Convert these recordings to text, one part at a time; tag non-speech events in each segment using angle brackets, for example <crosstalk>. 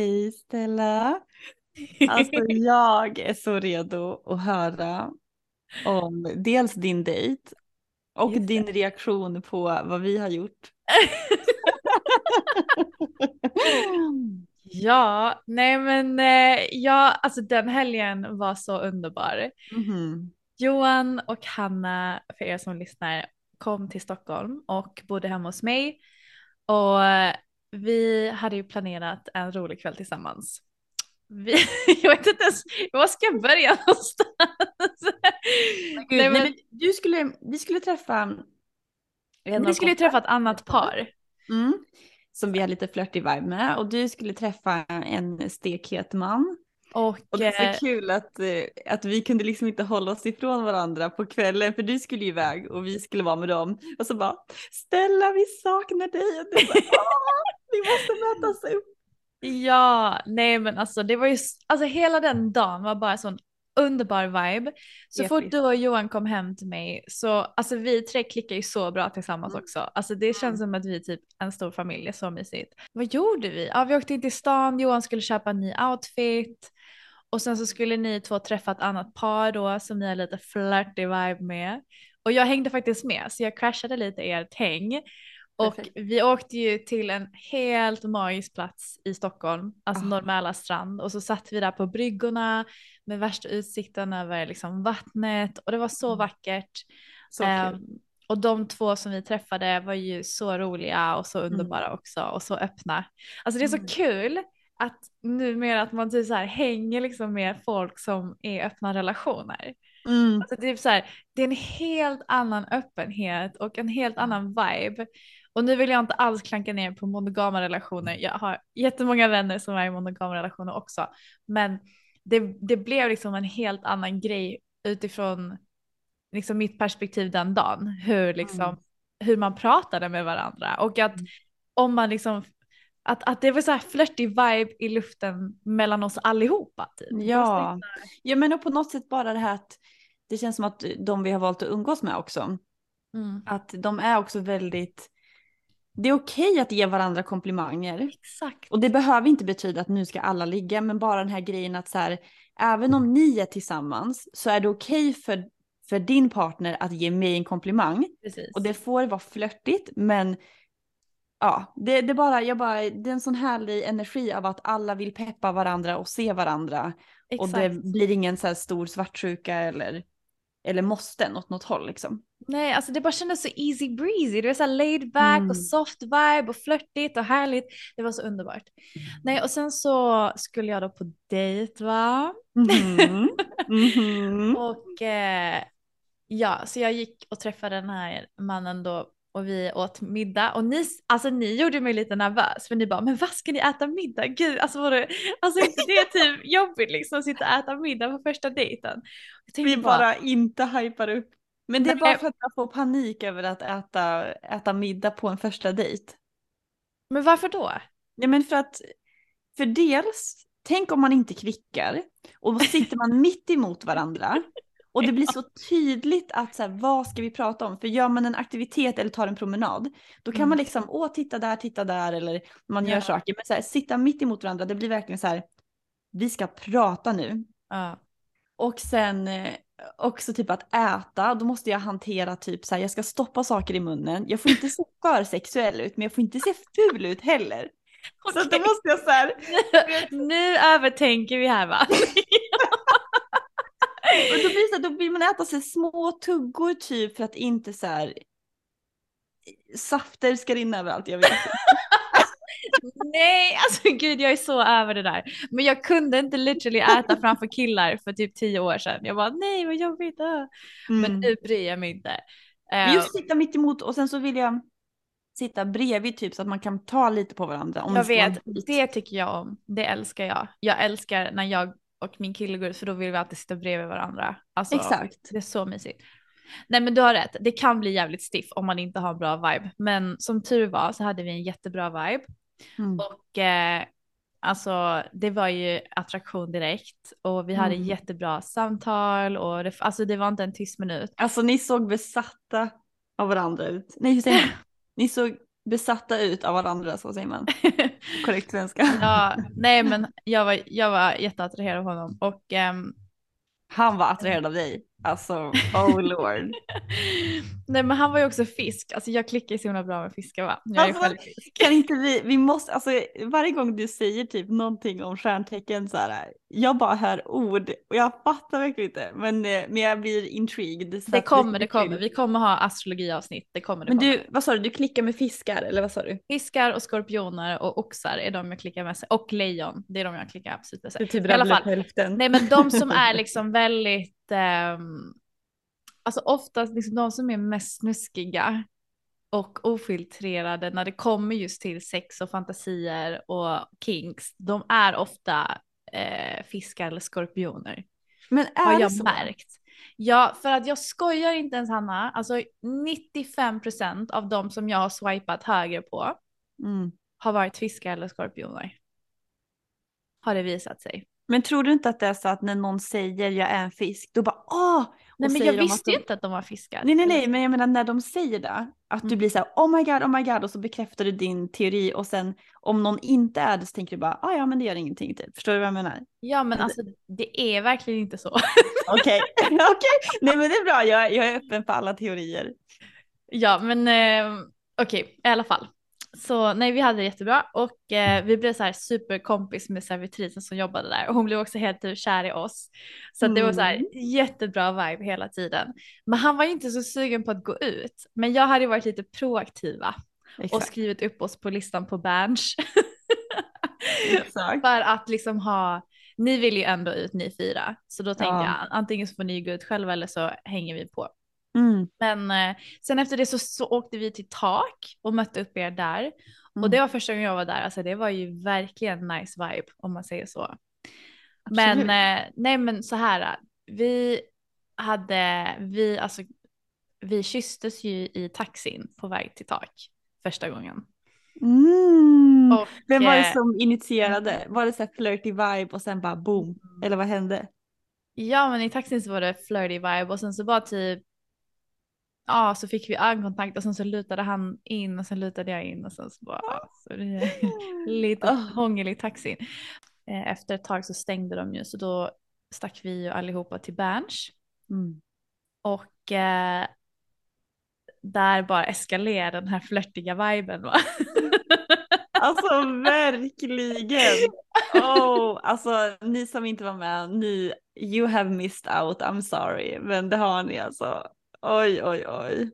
Hej Stella. <laughs> Alltså jag är så redo att höra om dels din dejt och Just det. din reaktion på vad vi har gjort. <laughs> Ja, nej men eh, ja, alltså den helgen var så underbar. Mhm. Johan och Hanna, för er som lyssnar, kom till Stockholm och bodde hemma hos mig. Och vi hade ju planerat en rolig kväll tillsammans. Vi, <laughs> jag vet inte ens, var ska jag börja någonstans? Gud, Nej, nej, men- men du skulle, vi skulle träffa Vi skulle ju träffa ett annat par. Mm. Som vi har lite flörtig vibe med och du skulle träffa en stekhet man. Och, Och det är eh, så kul att, eh, att vi kunde liksom inte hålla oss ifrån varandra på kvällen för du skulle ju iväg och vi skulle vara med dem. Och så bara Stella vi saknar dig och du bara "Åh, vi måste mötas upp. Ja, nej men alltså det var ju, alltså hela den dagen var bara sån underbar vibe. Så fort Episkt. du och Johan kom hem till mig så, alltså vi tre klickar ju så bra tillsammans Mm. också. Alltså det känns som att vi är typ en stor familj, är så mysigt. Vad gjorde vi? Ja, vi åkte in till stan, Johan skulle köpa en ny outfit. Och sen så skulle ni två träffa ett annat par då som ni har lite flirty vibe med. Och jag hängde faktiskt med så jag crashade lite ert häng. Och Perfekt. vi åkte ju till en helt magisk plats i Stockholm, alltså Ah. Norrmäla strand. Och så satt vi där på bryggorna med värsta utsikten över liksom vattnet och det var så Mm. vackert. Så kul. och de två som vi träffade var ju så roliga och så underbara också och så öppna. Alltså det är så Mm. kul att numera att man typ så här hänger liksom med folk som är öppna relationer. Mm. Alltså det, är så här, det är en helt annan öppenhet och en helt annan vibe. Och nu vill jag inte alls klanka ner på monogama relationer. Jag har jättemånga vänner som är i monogama relationer också. Men det, det blev liksom en helt annan grej utifrån liksom mitt perspektiv den dagen. Hur, liksom, Mm. hur man pratade med varandra och att om man liksom att, att det var så här flörtig vibe i luften mellan oss allihopa. Typ. Ja. ja men och på något sätt bara det här att det känns som att de vi har valt att umgås med också, Mm. att de är också väldigt det är okej att ge varandra komplimanger. Exakt. Och det behöver inte betyda att nu ska alla ligga, men bara den här grejen att så här, även om ni är tillsammans så är det okej för, för din partner att ge mig en komplimang. Precis. Och det får vara flörtigt, men ja, det, det, är bara, jag bara, det är en sån härlig energi av att alla vill peppa varandra och se varandra. Och det Exakt. blir ingen så här stor svartsjuka eller eller måsten åt något håll liksom. Nej, alltså det bara kändes så easy breezy. Det var så laid back Mm. och soft vibe och flörtigt och härligt. Det var så underbart. Nej, och sen så skulle jag då på dejt va? Mhm. <laughs> Mhm. Och eh, ja, så jag gick och träffade den här mannen då och vi åt middag och ni, alltså ni gjorde mig lite nervös för ni bara, men vad ska ni äta middag? Gud, alltså var det, alltså inte det <laughs> typ jobbigt liksom att sitta och äta middag på första dejten. Vi bara inte hypar upp. Men det är Nej. bara för att jag får panik över att äta, äta middag på en första dejt. men varför då? Ja men för att, för dels, tänk om man inte klickar och då sitter man mitt emot varandra och det blir så tydligt att så här, vad ska vi prata om? För gör man en aktivitet eller tar en promenad, då kan Mm. man liksom, åh titta där, titta där eller man gör Ja. saker. Men så här, sitta mitt emot varandra, det blir verkligen så här, vi ska prata nu. Ja. Och sen eh, också typ att äta, då måste jag hantera typ så här, jag ska stoppa saker i munnen. Jag får inte se <laughs> för sexuell ut, men jag får inte se ful ut heller. Så då måste jag så här, <laughs> nu övertänker vi här va? <laughs> och då blir, så då vill man äta sig små tuggor typ för att inte så här safter ska rinna överallt, jag vet. <laughs> Nej, alltså gud jag är så över det där. Men jag kunde inte literally äta framför killar för typ tio år sedan. Jag bara nej vad jobbigt. ah." Men Mm. nu bryr jag mig inte. Men just sitta mitt emot och sen så vill jag sitta bredvid typ så att man kan ta lite på varandra. Om jag vet, det tycker jag om. Det älskar jag. Jag älskar när jag och min kille går ut för då vill vi alltid sitta bredvid varandra. Alltså, Exakt. Det är så mysigt. Nej men du har rätt, det kan bli jävligt stiff om man inte har en bra vibe. Men som tur var så hade vi en jättebra vibe. Mm. Och eh, alltså det var ju attraktion direkt och vi hade Mm. jättebra samtal och det, alltså det var inte en tyst minut. Alltså ni såg besatta av varandra ut. Nej hur säger? <laughs> Ni såg besatta ut av varandra, så säger man. <laughs> Korrekt svenska. ja, nej men jag var, jag var jätteattraherad av honom och ehm, Han var attraherad av dig. Alltså, oh lord. <laughs> nej men han var ju också fisk. Alltså jag klickar så himla bra med fiskar va? Jag är Alltså, själv fisk. Kan inte vi, vi måste, alltså varje gång du säger typ någonting om stjärntecken så här, jag bara hör ord och jag fattar verkligen inte, men, eh, men jag blir intrigued. Det kommer, det kommer. Vi kommer ha astrologiavsnitt. Det kommer, det Men kommer. du, vad sa du, du klickar med fiskar eller vad sa du? Fiskar och skorpioner och oxar är de jag klickar mest. Och lejon, det är de jag klickar absolut mest. Du typ I alla fall. hälften. Nej men de som <laughs> är liksom väldigt, ehm, alltså oftast liksom de som är mest snuskiga och ofiltrerade när det kommer just till sex och fantasier och kinks, de är ofta eh, fiskar eller skorpioner. Men är Har det jag så? märkt. Ja, för att jag skojar inte ens Hanna, alltså 95% av de som jag har swipat höger på Mm. har varit fiskar eller skorpioner. Har det visat sig. Men tror du inte att det är så att när någon säger jag är en fisk, då bara åh! Nej men jag visste de- ju inte att de var fiskar. Nej nej nej, men jag menar när de säger det, att du Mm. blir så här oh my god, oh my god och så bekräftar du din teori och sen om någon inte är det så tänker du bara ah, ja men det gör ingenting typ. Förstår du vad jag menar? Ja men alltså det är verkligen inte så. <laughs> Okej, <laughs> okej, nej men det är bra, jag, jag är öppen för alla teorier. ja men eh, okej i alla fall. Så nej vi hade det jättebra och eh, vi blev så här superkompis med servitrisen som jobbade där och hon blev också helt typ kär i oss. Så att det var så här Mm. jättebra vibe hela tiden. Men han var ju inte så sugen på att gå ut. Men jag hade varit lite proaktiva och Exakt. skrivit upp oss på listan på Berns. <laughs> För att liksom ha, ni vill ju ändå ut ni fyra. Så då tänkte Ja. jag antingen så får ni gå ut själva eller så hänger vi på. Mm. Men eh, sen efter det så, så åkte vi till tak och mötte upp er där. Och Mm. det var första gången jag var där. Alltså det var ju verkligen nice vibe om man säger så. Absolut. Men eh, nej men så här. Vi hade, vi alltså, vi kysstes ju i taxin på väg till tak första gången. Mm. Och, Vem var det eh, som initierade? Var det så här flirty vibe och sen bara boom? Eller vad hände? Ja men i taxin så var det flirty vibe och sen så bara typ Ja så fick vi ögonkontakt och sen så lutade han in och sen lutade jag in och sen så bara ja, så det är <laughs> lite Ah. hångel i taxin. Eh, Efter ett tag så stängde de ju så då stack vi ju allihopa till Berns Mm. och eh, där bara eskalerade den här flörtiga viben va. <laughs> Alltså verkligen. Oh, alltså ni som inte var med, ni, you have missed out, I'm sorry. Men det har ni alltså. Oj, oj, oj.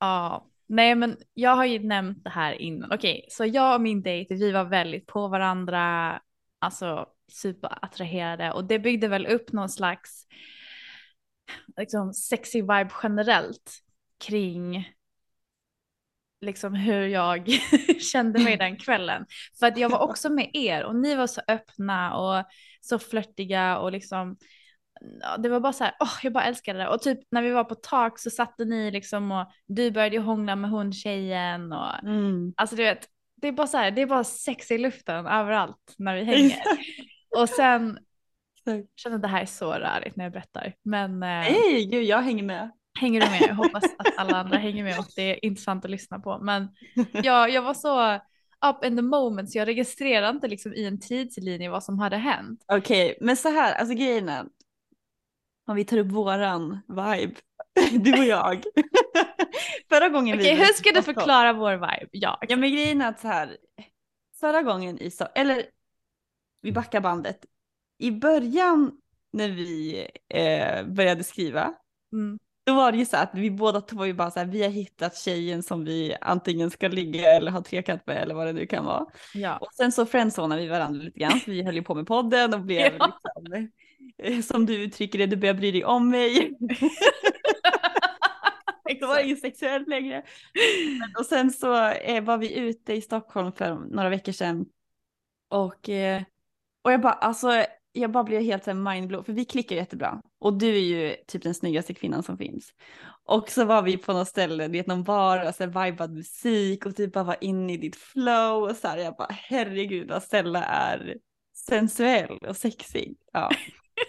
Ja, nej men jag har ju nämnt det här innan. Okej, så jag och min dejt, vi var väldigt på varandra, alltså superattraherade och det byggde väl upp någon slags liksom sexy vibe generellt kring liksom hur jag <laughs> kände mig den kvällen. För att jag var också med er och ni var så öppna och så flörtiga och liksom det var bara så här, oh, jag bara älskade det. Och typ när vi var på tak så satte ni liksom och du började hångla med hon tjejen och Mm. alltså du vet, det är bara så här, det är bara sex i luften överallt när vi hänger. <laughs> och sen Exakt. känner det här är så rörigt när jag berättar. Men eh, Nej, gud jag hänger med. hänger du med? Jag hoppas att alla andra hänger med och det är intressant att lyssna på. Men <laughs> jag, jag var så up in the moment så jag registrerade inte liksom i en tidslinje vad som hade hänt. Okej, men så här, alltså grejen är, om vi tar upp våran vibe, <laughs> du och jag. <laughs> Förra gången Okej, vi var hur ska du förklara vår vibe? Ja, Ja men grejen är att så här, förra gången i så, eller vi backar bandet. I början när vi eh, började skriva, mm, då var det ju så att vi båda två var ju bara så här, vi har hittat tjejen som vi antingen ska ligga eller ha trekant med eller vad det nu kan vara. ja. Och sen så friendzonade vi varandra lite grann, vi höll ju på med podden och blev <laughs> Ja. liksom, som du uttrycker det, du börjar bry dig om mig. <laughs> Då var det inget sexuellt längre. Men, och sen så eh, var vi ute i Stockholm för några veckor sedan. Och, eh, och jag bara, alltså, jag bara blev helt mindblown, för vi klickar jättebra. Och du är ju typ den snyggaste kvinnan som finns. Och så var vi på något ställe, det är någon bar, och så vibad musik och typ bara var inne i ditt flow. Och så här, jag bara, herregud vad Stella är sensuell och sexig. Ja.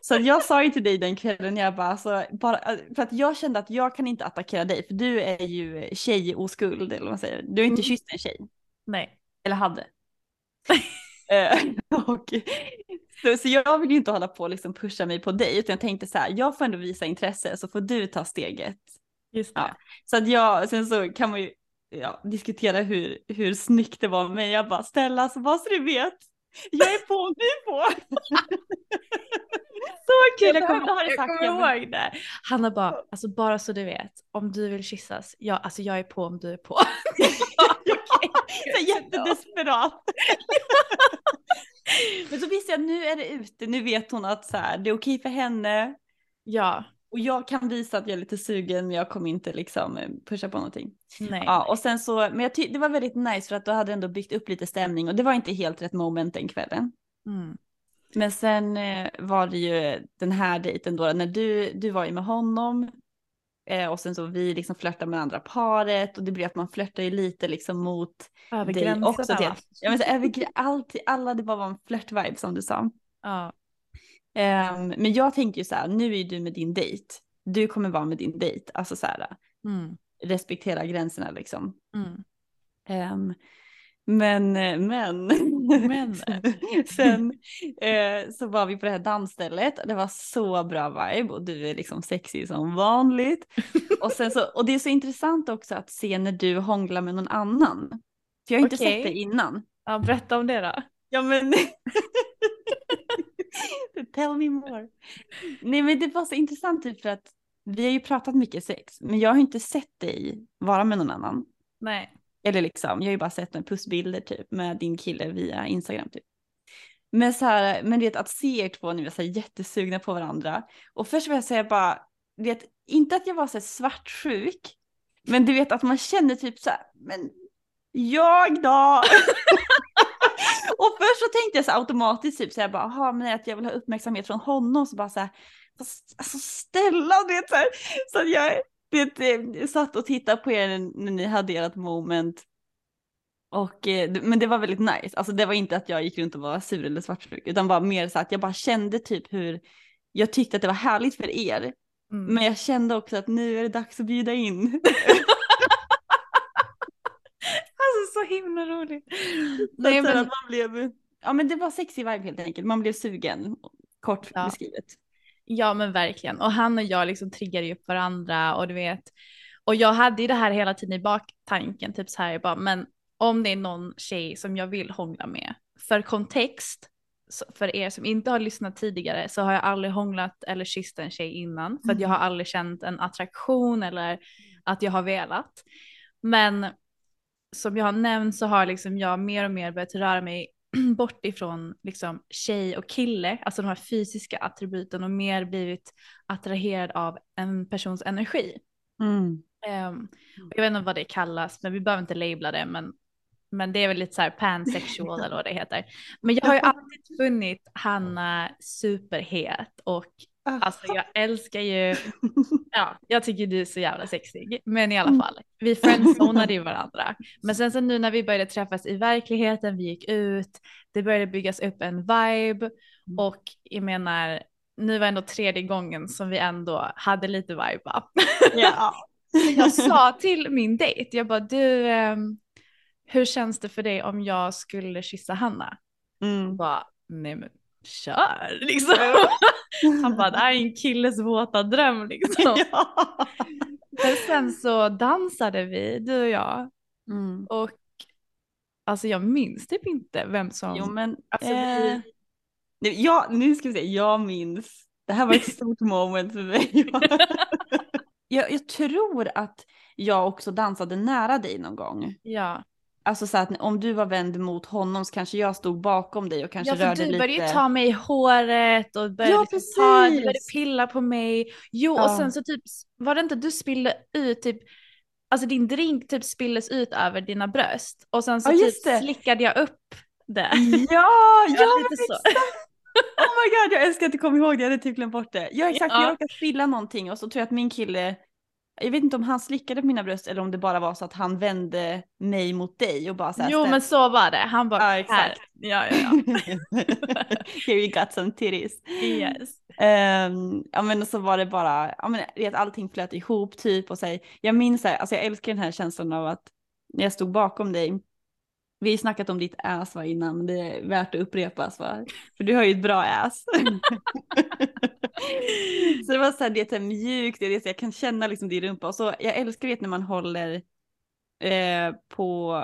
Så jag sa ju till dig den kvällen, jag bara, alltså, bara, för att jag kände att jag kan inte attackera dig, för du är ju tjej oskuld, eller vad man säger. Du har inte Mm. kysst en tjej, Nej. eller hade. <laughs> Eh, och, så, så jag vill ju inte hålla på och liksom pusha mig på dig, utan jag tänkte så här, jag får ändå visa intresse så får du ta steget. Just det. Ja. Så att jag, sen så kan man ju ja, diskutera hur, hur snyggt det var, men jag bara, Stella, så bara så du vet, jag är på är på. <laughs> Så kul, Jag jag kommer, jag kommer jag ihåg det. Hanna bara, alltså bara så du vet, om du vill kyssas, ja, alltså jag är på om du är på. <laughs> så jättedesperat. <laughs> Men så visste jag nu är det ute, nu vet hon att så här, det är okej för henne Ja, och jag kan visa att jag är lite sugen men jag kommer inte liksom eh, pusha på någonting. nej. Ja, och sen så, men jag ty- det var väldigt nice för att du hade ändå byggt upp lite stämning och det var inte helt rätt moment den kvällen. Mm. Men sen eh, var det ju den här dejten då, när du, du var ju med honom eh, och sen så vi liksom flörtade med andra paret och det blev att man flörtar ju lite liksom mot Över dig också. Till, va? jag menar, så, över, allt, alla, det bara var en flört-vibe som du sa. Ja. Ehm, men jag tänker ju så här, nu är du med din dejt. Du kommer vara med din dejt, alltså så här, Mm. respektera gränserna liksom. Mm. Ehm, men, men, Men. <laughs> sen eh, så var vi på det här dansstället. Det var så bra vibe och du är liksom sexig som vanligt. <laughs> och, sen så, och det är så intressant också att se när du hånglar med någon annan. För jag har inte Okej. sett det innan. ja, berätta om det då. Ja men. <laughs> <laughs> Tell me more. Nej men det var så intressant typ för att vi har ju pratat mycket sex men jag har inte sett dig vara med någon annan. Nej. Eller liksom, jag har ju bara sett några pussbilder typ med din kille via Instagram typ. Men så här, men det att se er två nu är så här jättesugna på varandra. Och först vill jag säga bara, det inte att jag var så här svartsjuk, men du vet att man känner typ så här, men jag då? <laughs> och först så tänkte jag så automatiskt typ så jag bara, aha, men att jag vill ha uppmärksamhet från honom så bara så här, alltså Stella, du vet så här, så att jag vet, eh, satt och tittade på er när ni hade ert moment. Och, eh, det- men det var väldigt nice, alltså det var inte att jag gick runt och var sur eller svartsjuk, utan bara mer så att jag bara kände typ hur jag tyckte att det var härligt för er, Mm. men jag kände också att nu är det dags att bjuda in. <laughs> Himla roligt. Nej, men, man blev, ja men det var sexy vibe helt enkelt, man blev sugen, kort Ja. beskrivet. ja men verkligen. Och han och jag liksom triggade upp varandra och du vet. Och jag hade ju det här hela tiden i baktanken, typ så här, jag bara, men om det är någon tjej som jag vill hångla med. För kontext, för er som inte har lyssnat tidigare så har jag aldrig hånglat eller kysst en tjej innan. För att jag har aldrig känt en attraktion eller att jag har velat. Men som jag har nämnt så har liksom jag mer och mer börjat röra mig <clears throat> bort ifrån liksom tjej och kille, alltså de här fysiska attributen och mer blivit attraherad av en persons energi. Mm. Och jag vet inte vad det kallas, men vi behöver inte labla det, men, men det är väl lite så här pansexual <laughs> eller vad det heter. Men jag har ju alltid funnit Hanna superhet och alltså jag älskar ju, <laughs> ja, jag tycker du är så jävla sexig, men i alla fall, vi friendzonade ju <laughs> varandra. Men sen så nu när vi började träffas i verkligheten, vi gick ut, det började byggas upp en vibe och jag menar, nu var ändå tredje gången som vi ändå hade lite vibe. va? Ja. <laughs> jag sa till min dejt, jag bara du, ehm, hur känns det för dig om jag skulle kyssa Hanna? Mm. Jag bara, nej men kör liksom. <laughs> Han bara, det här är en killes våta dröm liksom. <laughs> ja. Men sen så dansade vi, du och jag, Mm. och alltså jag minns typ inte vem som, Jo men, alltså eh, vi, ja, nu ska vi se, jag minns. Det här var ett <laughs> stort moment för mig. jag, jag tror att jag också dansade nära dig någon gång. ja. Alltså så att om du var vänd mot honom så kanske jag stod bakom dig och kanske Ja för rörde du lite. började ju ta mig i håret och började, Ja, liksom ta, du precis. började pilla på mig. Jo och Ja. sen så typ, var det inte du spillde ut typ, alltså din drink typ spilldes ut över dina bröst och sen så Ja, typ det. slickade jag upp det. Ja, <laughs> Ja, ja lite så. Oh my god, jag älskar att du kom ihåg det, jag hade typ glömt bort det. Ja exakt, Ja. jag råkade spilla någonting och så tror jag att min kille, jag vet inte om han slickade på mina bröst eller om det bara var så att han vände mig mot dig och bara så här Jo ställ- men så var det, han bara Ja, här. exakt. Ja ja ja. <laughs> Here you got some titties. Yes. Ehm, ja men och så var det bara, ja men vet, allting flöt ihop typ och så här, jag minns så här, alltså jag älskar den här känslan av att när jag stod bakom dig, vi har snackat om ditt ass va innan men det är värt att upprepas va, för du har ju ett bra ass. <laughs> så det var så här, det är så här mjukt, det är så jag kan känna liksom din rumpa och så, jag älskar vet när man håller eh, på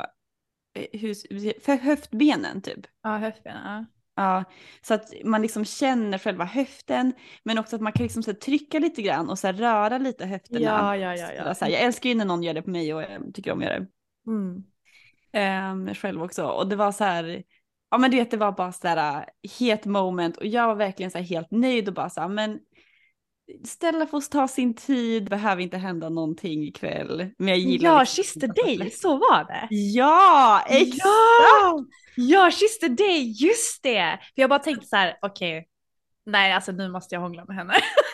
eh, hus, för höftbenen typ. Ja höftbenen. Ja. Ja, så att man liksom känner själva höften, men också att man kan liksom så trycka lite grann och så röra lite höfterna. Ja, ja, ja, ja. Så här, jag älskar ju när någon gör det på mig och jag tycker om att göra det Mm. Ehm, själv också. Och det var så här, ja men du vet det var bara så här äh, het moment och jag var verkligen så här helt nöjd och bara så här, men Stella får ta sin tid, behöver inte hända någonting ikväll. Men jag gillar Jag liksom kysste dig, så var det. Ja, exakt! Ja! Jag kysste dig, just det! För jag bara tänkte så här, okej, nej alltså nu måste jag hångla med henne. <laughs>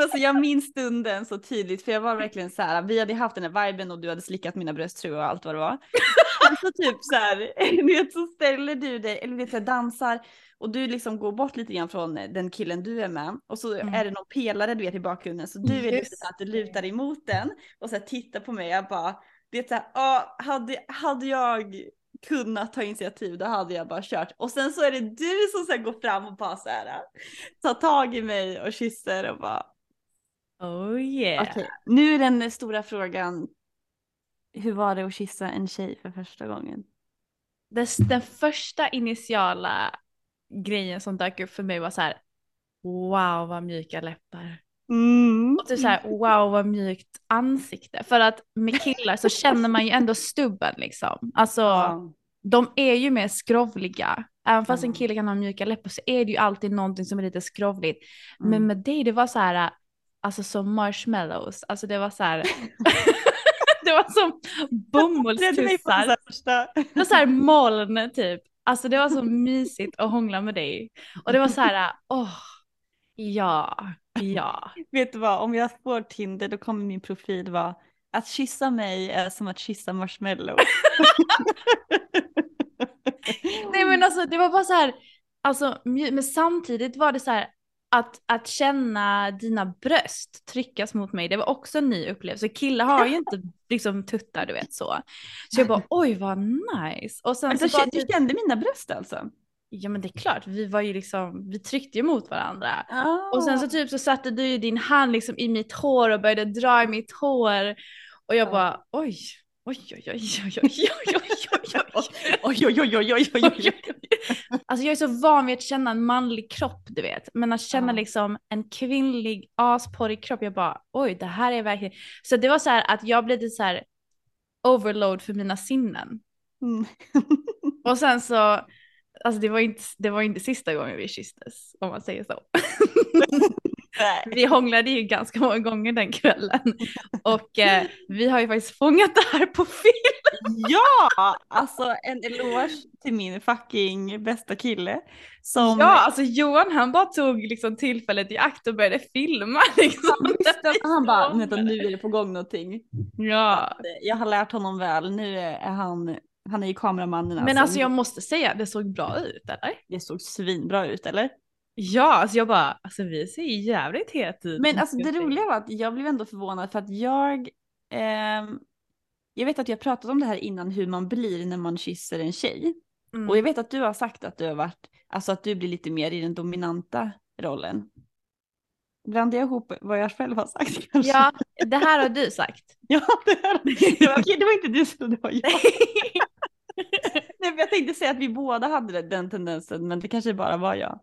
Alltså, jag minns stunden så tydligt för jag var verkligen så här, vi hade haft den här viben och du hade slickat mina bröst tror jag och allt vad det var. Så typ så här, <laughs> vet så ställer du dig, eller vet så här, dansar och du liksom går bort lite grann från den killen du är med och så Mm. är det någon pelare du vet i bakgrunden så du är lite Just så att du lutar emot den och så här, tittar på mig jag bara, det är så här, "Ja, hade, hade jag kunnat ta initiativ då hade jag bara kört och sen så är det du som här, går fram och bara så här tar tag i mig och kysser och bara Oh yeah. Okej, nu är den stora frågan. Hur var det att kyssa en tjej för första gången? Den första initiala grejen som dök upp för mig var så här, wow vad mjuka läppar. Mm. Och typ så här, wow vad mjukt ansikte. För att med killar så känner man ju ändå stubben liksom. Alltså Ja. de är ju mer skrovliga. Även fast en kille kan ha mjuka läppar så är det ju alltid någonting som är lite skrovligt. Men Mm. med dig det var så här, alltså som marshmallows. Alltså det var så här, <laughs> <laughs> det var som bomullstussar. det var så här moln typ. Alltså det var så mysigt att hångla med dig. Och det var så här, åh, ja, ja. Vet du vad, om jag får Tinder då kommer min profil vara att kyssa mig är som att kyssa marshmallow. <laughs> Nej men alltså det var bara så här, alltså, men samtidigt var det så här att, att känna dina bröst tryckas mot mig, det var också en ny upplevelse. Killar har ju inte liksom tuttar du vet så. Så jag bara oj vad nice. Och sen Alltså, så bara, du typ, kände mina bröst alltså? ja men det är klart, vi var ju liksom, vi tryckte ju mot varandra. Ah. Och sen så typ så satte du ju din hand liksom i mitt hår och började dra i mitt hår. Och jag Ja. bara oj, Oj, oj, oj, oj, oj, oj, oj, oj. Oj, oj, oj, oj, oj. Alltså jag är så van vid att känna en manlig kropp, du vet. Men att känna Ja. liksom en kvinnlig asporrig kropp, jag bara oj, det här är verkligen. Så det var så här att jag blev lite så här overload för mina sinnen. Mm. <laughs> Och sen så, alltså det var inte, det var inte sista gången vi kysstes, om man säger så. <laughs> Vi hånglade ju ganska många gånger den kvällen. Och eh, vi har ju faktiskt fångat det här på film. Ja, alltså en eloge till min fucking bästa kille. Som Ja, alltså Johan han bara tog liksom tillfället i akt och började filma. Liksom. han visste han bara, vänta nu är det på gång någonting. Ja. Jag har lärt honom väl, nu är han, han är ju kameramannen Men alltså jag måste säga, det såg bra ut eller? Det såg svinbra ut eller? Ja, alltså jag bara, alltså vi ser jävligt het ut. Men alltså det roliga var att jag blev ändå förvånad för att jag, ehm, jag vet att jag pratat om det här innan hur man blir när man kysser en tjej. Mm. Och jag vet att du har sagt att du har varit, alltså att du blir lite mer i den dominanta rollen. Blandar jag ihop vad jag själv har sagt <laughs> kanske? Ja, det här har du sagt. <laughs> ja det, här, <laughs> det, var, det var inte du som det var jag. Nej, jag tänkte säga att vi båda hade den tendensen men det kanske bara var jag.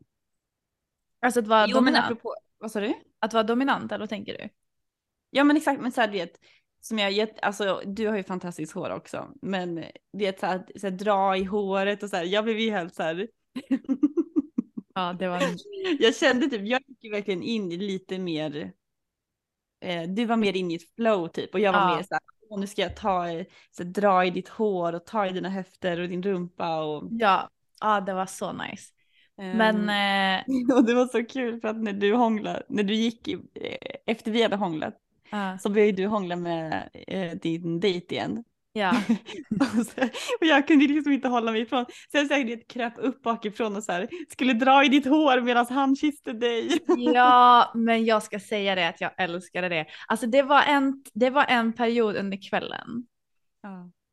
Alltså att vara Jo dominant. apropå, vad sa du? Att vara dominant, eller vad tänker du? Ja men exakt, men så här, du vet, som jag gett, alltså du har ju fantastiskt hår också, men vet så här, så här dra i håret och så här, jag blev ju helt så här. <laughs> Ja, det var <laughs> jag kände typ, jag gick verkligen in i lite mer, eh, du var mer in i ett flow typ och jag var Ja. mer så här, "Åh, nu ska jag ta, så dra i ditt hår och ta i dina höfter och din rumpa och. Ja, ja det var så nice. Ehm, Men eh, <laughs> och det var så kul för att när du hånglade, när du gick, i, eh, efter vi hade hånglat, ja, så började du hångla med eh, din dejt igen. ja. <laughs> och, så, och jag kunde liksom inte hålla mig ifrån. Så jag säkert kröp upp bakifrån och så här, skulle dra i ditt hår medan han kysste dig. <laughs> ja, men jag ska säga det att jag älskade det. Alltså det var en, det var en period under kvällen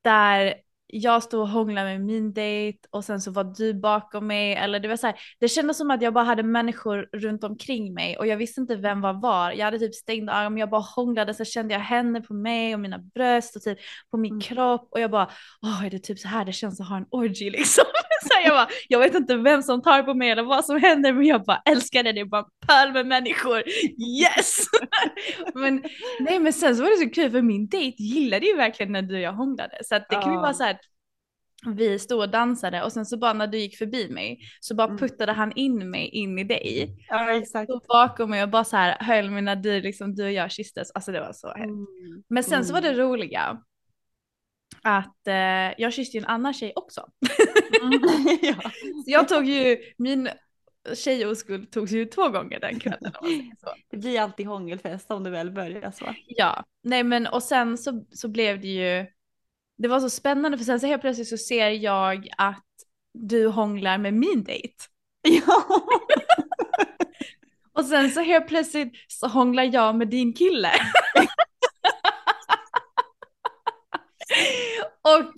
där jag stod och hånglade med min dejt och sen så var du bakom mig eller det var så här, det kändes som att jag bara hade människor runt omkring mig och jag visste inte vem var var. Jag hade typ stängda ögon, jag bara hånglade så kände jag händer på mig och mina bröst och typ på min Mm. kropp och jag bara, åh är det typ så här det känns att ha en orgy liksom. Så jag, bara, jag vet inte vem som tar på mig eller vad som händer men jag bara älskar det, det är bara pöl med människor. Yes! <laughs> men nej men sen så var det så kul för min dejt gillade ju verkligen när du och jag hånglade så att det kan ju vara så här vi stod och dansade och sen så bara när du gick förbi mig så bara Mm. puttade han in mig in i dig. Ja exakt. Stod bakom mig och bara så här höll mig när du, liksom, du och jag kysstes. Alltså det var så hett. Mm. Men sen så var det roliga att eh, jag kysste ju en annan tjej också. Mm. <laughs> ja. Så jag tog ju, min tjejoskuld togs ju två gånger den kvällen. Det blir alltid hångelfest om det väl börjar så. Ja, nej men och sen så, så blev det ju, det var så spännande för sen så helt plötsligt så ser jag att du hånglar med min dejt. Ja. <laughs> Och sen så helt plötsligt så hånglar jag med din kille. <laughs> <laughs> och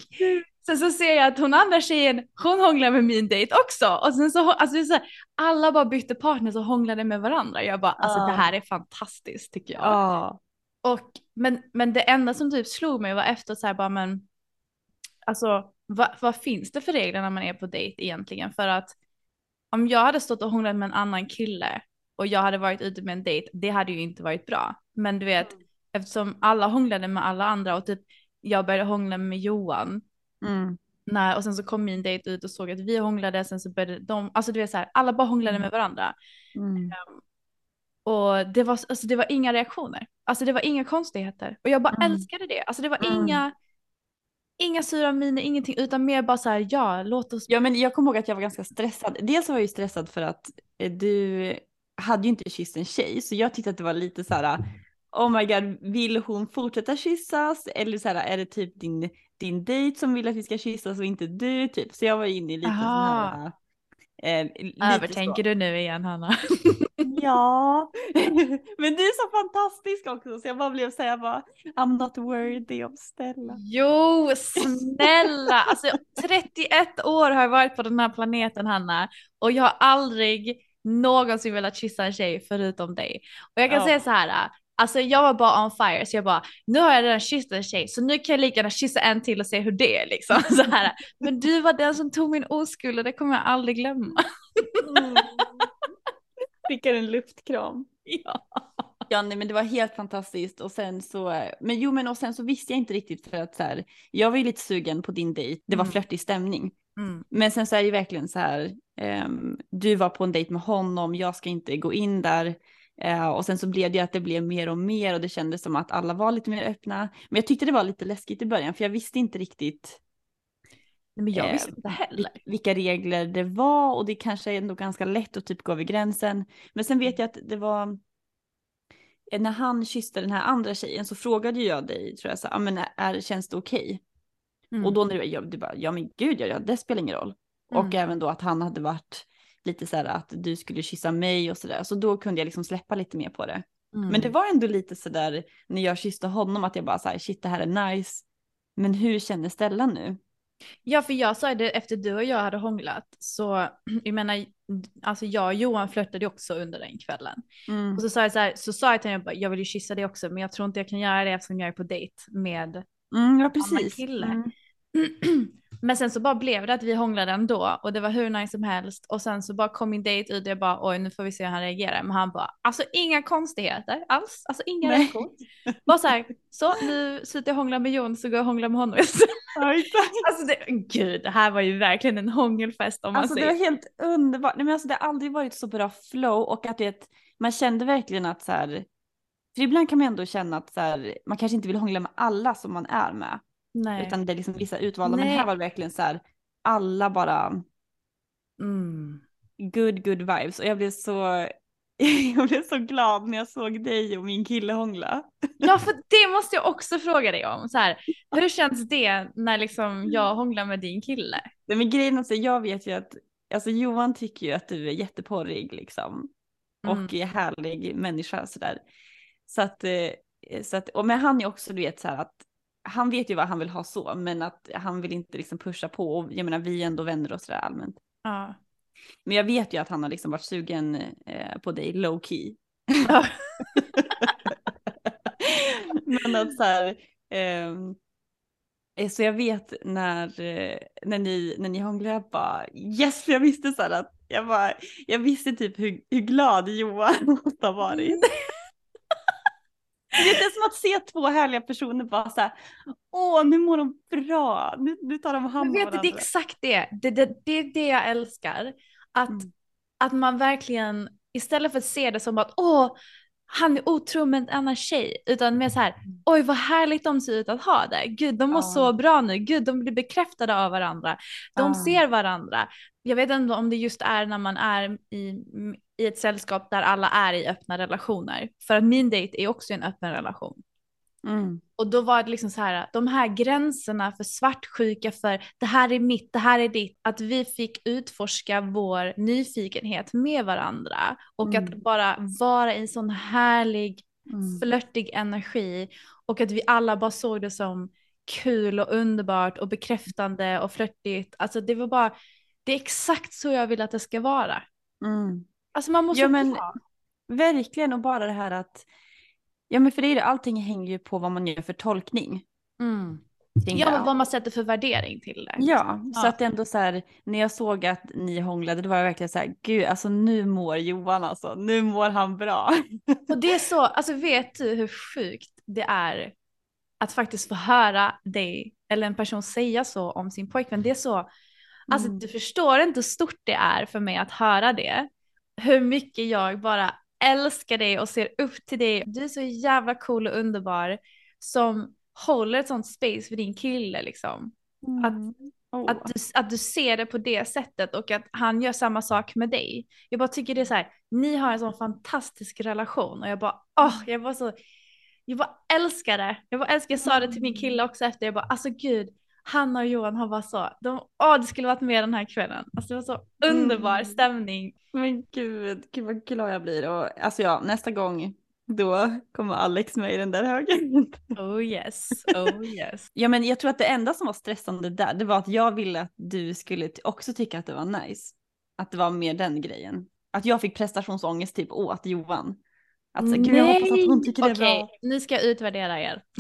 sen så ser jag att hon andra tjejen, hon hånglar med min dejt också. Och sen så, alltså det är så här, alla bara bytte partners och hånglade med varandra. Jag bara, alltså det här är fantastiskt tycker jag. Ja. Och, men, men det enda som typ slog mig var efter så här bara men alltså vad, vad finns det för regler när man är på dejt egentligen? För att om jag hade stått och hånglat med en annan kille och jag hade varit ute med en dejt, det hade ju inte varit bra. Men du vet, eftersom alla hånglade med alla andra och typ jag började hångla med Johan Mm. när, och sen så kom min dejt ut och såg att vi hånglade, sen så började de, alltså du vet så här, alla bara hånglade med varandra. Mm. Och det var, alltså det var inga reaktioner. Alltså det var inga konstigheter. Och jag bara Mm. älskade det. Alltså det var Mm. inga, inga sura miner, ingenting, utan mer bara så här, ja, låt oss. Ja men jag kommer ihåg att jag var ganska stressad. Dels var jag ju stressad för att eh, du hade ju inte kysst en tjej så jag tyckte att det var lite så här oh my god vill hon fortsätta kyssas eller så här är det typ din, din dejt som vill att vi ska kyssas och inte du typ. Så jag var inne i lite sån här eh, lite Övertänker du nu igen Hanna? <laughs> Ja, <laughs> men du är så fantastisk också så jag bara blev så här, jag bara I'm not worthy of Stella. Jo, snälla! Alltså 31 år har jag varit på den här planeten Hanna och jag har aldrig någonsin velat kyssa en tjej förutom dig. Och jag kan Ja. säga så här, Alltså jag var bara on fire så jag bara, nu har jag redan kysst en tjej så nu kan jag lika gärna kyssa en till och se hur det är liksom. <laughs> Så här. Men du var den som tog min oskuld och det kommer jag aldrig glömma. Mm. Skickar en luftkram. <laughs> Ja. Ja nej men det var helt fantastiskt och sen så, men jo men och sen så visste jag inte riktigt för att så här, jag var ju lite sugen på din dejt, det var Mm. flörtig stämning. Mm. Men sen så är det ju verkligen så här, ehm, du var på en dejt med honom, jag ska inte gå in där. Eh, och sen så blev det att det blev mer och mer och det kändes som att alla var lite mer öppna. Men jag tyckte det var lite läskigt i början för jag visste inte riktigt Nej, men jag eh, visste inte heller. vil- vilka regler det var och det kanske är ändå ganska lätt att typ gå över gränsen. Men sen vet jag att det var eh, när han kysste den här andra tjejen så frågade jag dig tror jag så "Ah, men är, känns det okej? Mm. Och då när du, ja, du bara, ja men gud ja, ja det spelar ingen roll. Och Mm. även då att han hade varit lite så här att du skulle kyssa mig och sådär. Så då kunde jag liksom släppa lite mer på det. Mm. Men det var ändå lite så där när jag kysste honom att jag bara så här, shit det här är nice. Men hur känner Stella nu? Ja, för jag sa det efter du och jag hade hånglat. Så <clears throat> jag menar, alltså jag och Johan flörtade också under den kvällen. Mm. Och så sa jag så här, så sa jag till honom, jag, vill ju kyssa dig också, men jag tror inte jag kan göra det eftersom jag är på dejt med Mm, ja annan precis. kille. Mm. <clears throat> Men sen så bara blev det att vi hånglade ändå och det var hur nice som helst och sen så bara kom min dejt ut och jag bara oj nu får vi se hur han reagerar. Men han bara alltså inga konstigheter alls, alltså inga reaktioner. Bara så här, så nu slutar jag hångla med Jon så går jag och hångla med honom. Alltså det, gud det här var ju verkligen en hångelfest om man Alltså det säger. var helt underbart. Nej, men alltså, det har aldrig varit så bra flow och att det, man kände verkligen att så här, för ibland kan man ändå känna att så här, man kanske inte vill hångla med alla som man är med. Nej. Utan det är liksom vissa utvalda. Men Nej. här var det verkligen så här, alla bara Mm. good good vibes. Och jag blev så, <laughs> jag blev så glad när jag såg dig och min kille hångla. Ja för det måste jag också fråga dig om. Så här, hur känns det när liksom jag hånglar med din kille? Nej, men grejen är så jag vet ju att, alltså Johan tycker ju att du är jätteporrig liksom. Mm. Och är härlig människa sådär. Så att, eh, så att, och men han är också du vet så här att han vet ju vad han vill ha så, men att han vill inte liksom pusha på. Och jag menar vi är ändå vänner och sådär allmänt. Ja. Men jag vet ju att han har liksom varit sugen eh, på dig low key. Ja. <laughs> men att så här, ehm, eh, så jag vet när, eh, när ni, när ni hånglade, jag bara yes, jag visste så här att jag, bara, jag visste typ hur, hur glad Johan <laughs> måste ha varit. <laughs> Det är som att se två härliga personer bara så här, åh nu mår de bra, nu, nu tar de hand om Men vet varandra. det är exakt det. Det, det, det är det jag älskar. Att, Mm. att man verkligen, istället för att se det som att åh, han är otrogen med en annan tjej, utan mer så här, oj vad härligt de ser ut att ha det. Gud, de mår Ja. så bra nu. Gud, de blir bekräftade av varandra. De Ja. ser varandra. Jag vet inte om det just är när man är i, i ett sällskap där alla är i öppna relationer. För att min dejt är också en öppen relation. Mm. Och då var det liksom så här, de här gränserna för svartsjuka, för det här är mitt, det här är ditt, att vi fick utforska vår nyfikenhet med varandra och Mm. att bara vara i en sån härlig, Mm. flörtig energi och att vi alla bara såg det som kul och underbart och bekräftande och flörtigt. Alltså det var bara, det är exakt så jag vill att det ska vara. Mm. Alltså man måste Ja, men- bra. Verkligen och bara det här att, ja men för det är det, allting hänger ju på vad man gör för tolkning. Mm. Ja, men vad man sätter för värdering till det. Ja, så Ja. att det ändå så här, när jag såg att ni hånglade, då var jag verkligen så här, gud, alltså nu mår Johan alltså, nu mår han bra. Och det är så, alltså vet du hur sjukt det är att faktiskt få höra dig eller en person säga så om sin pojkvän. Det är så, alltså Mm. du förstår inte hur stort det är för mig att höra det. Hur mycket jag bara älskar dig och ser upp till dig. Du är så jävla cool och underbar som håller ett sånt space för din kille liksom. Mm. Åh. Att du, att du ser det på det sättet och att han gör samma sak med dig. Jag bara tycker det är så här, ni har en sån fantastisk relation och jag bara, åh, jag bara så, jag bara älskar det. Jag bara älskar, jag sa det till min kille också efter, jag bara, alltså gud, Hanna och Johan har bara så, de, åh, det skulle varit med den här kvällen. Alltså det var så underbar Mm. stämning. Men gud, gud vad glad jag blir. Och alltså ja, nästa gång då kommer Alex med i den där högen. <laughs> Oh yes, oh yes. Ja men jag tror att det enda som var stressande där, det var att jag ville att du skulle också tycka att det var nice. Att det var mer den grejen. Att jag fick prestationsångest typ åt Johan. Att, så, Gud, jag hoppas att hon tycker det är Okej, bra. nu ska jag utvärdera er. <laughs>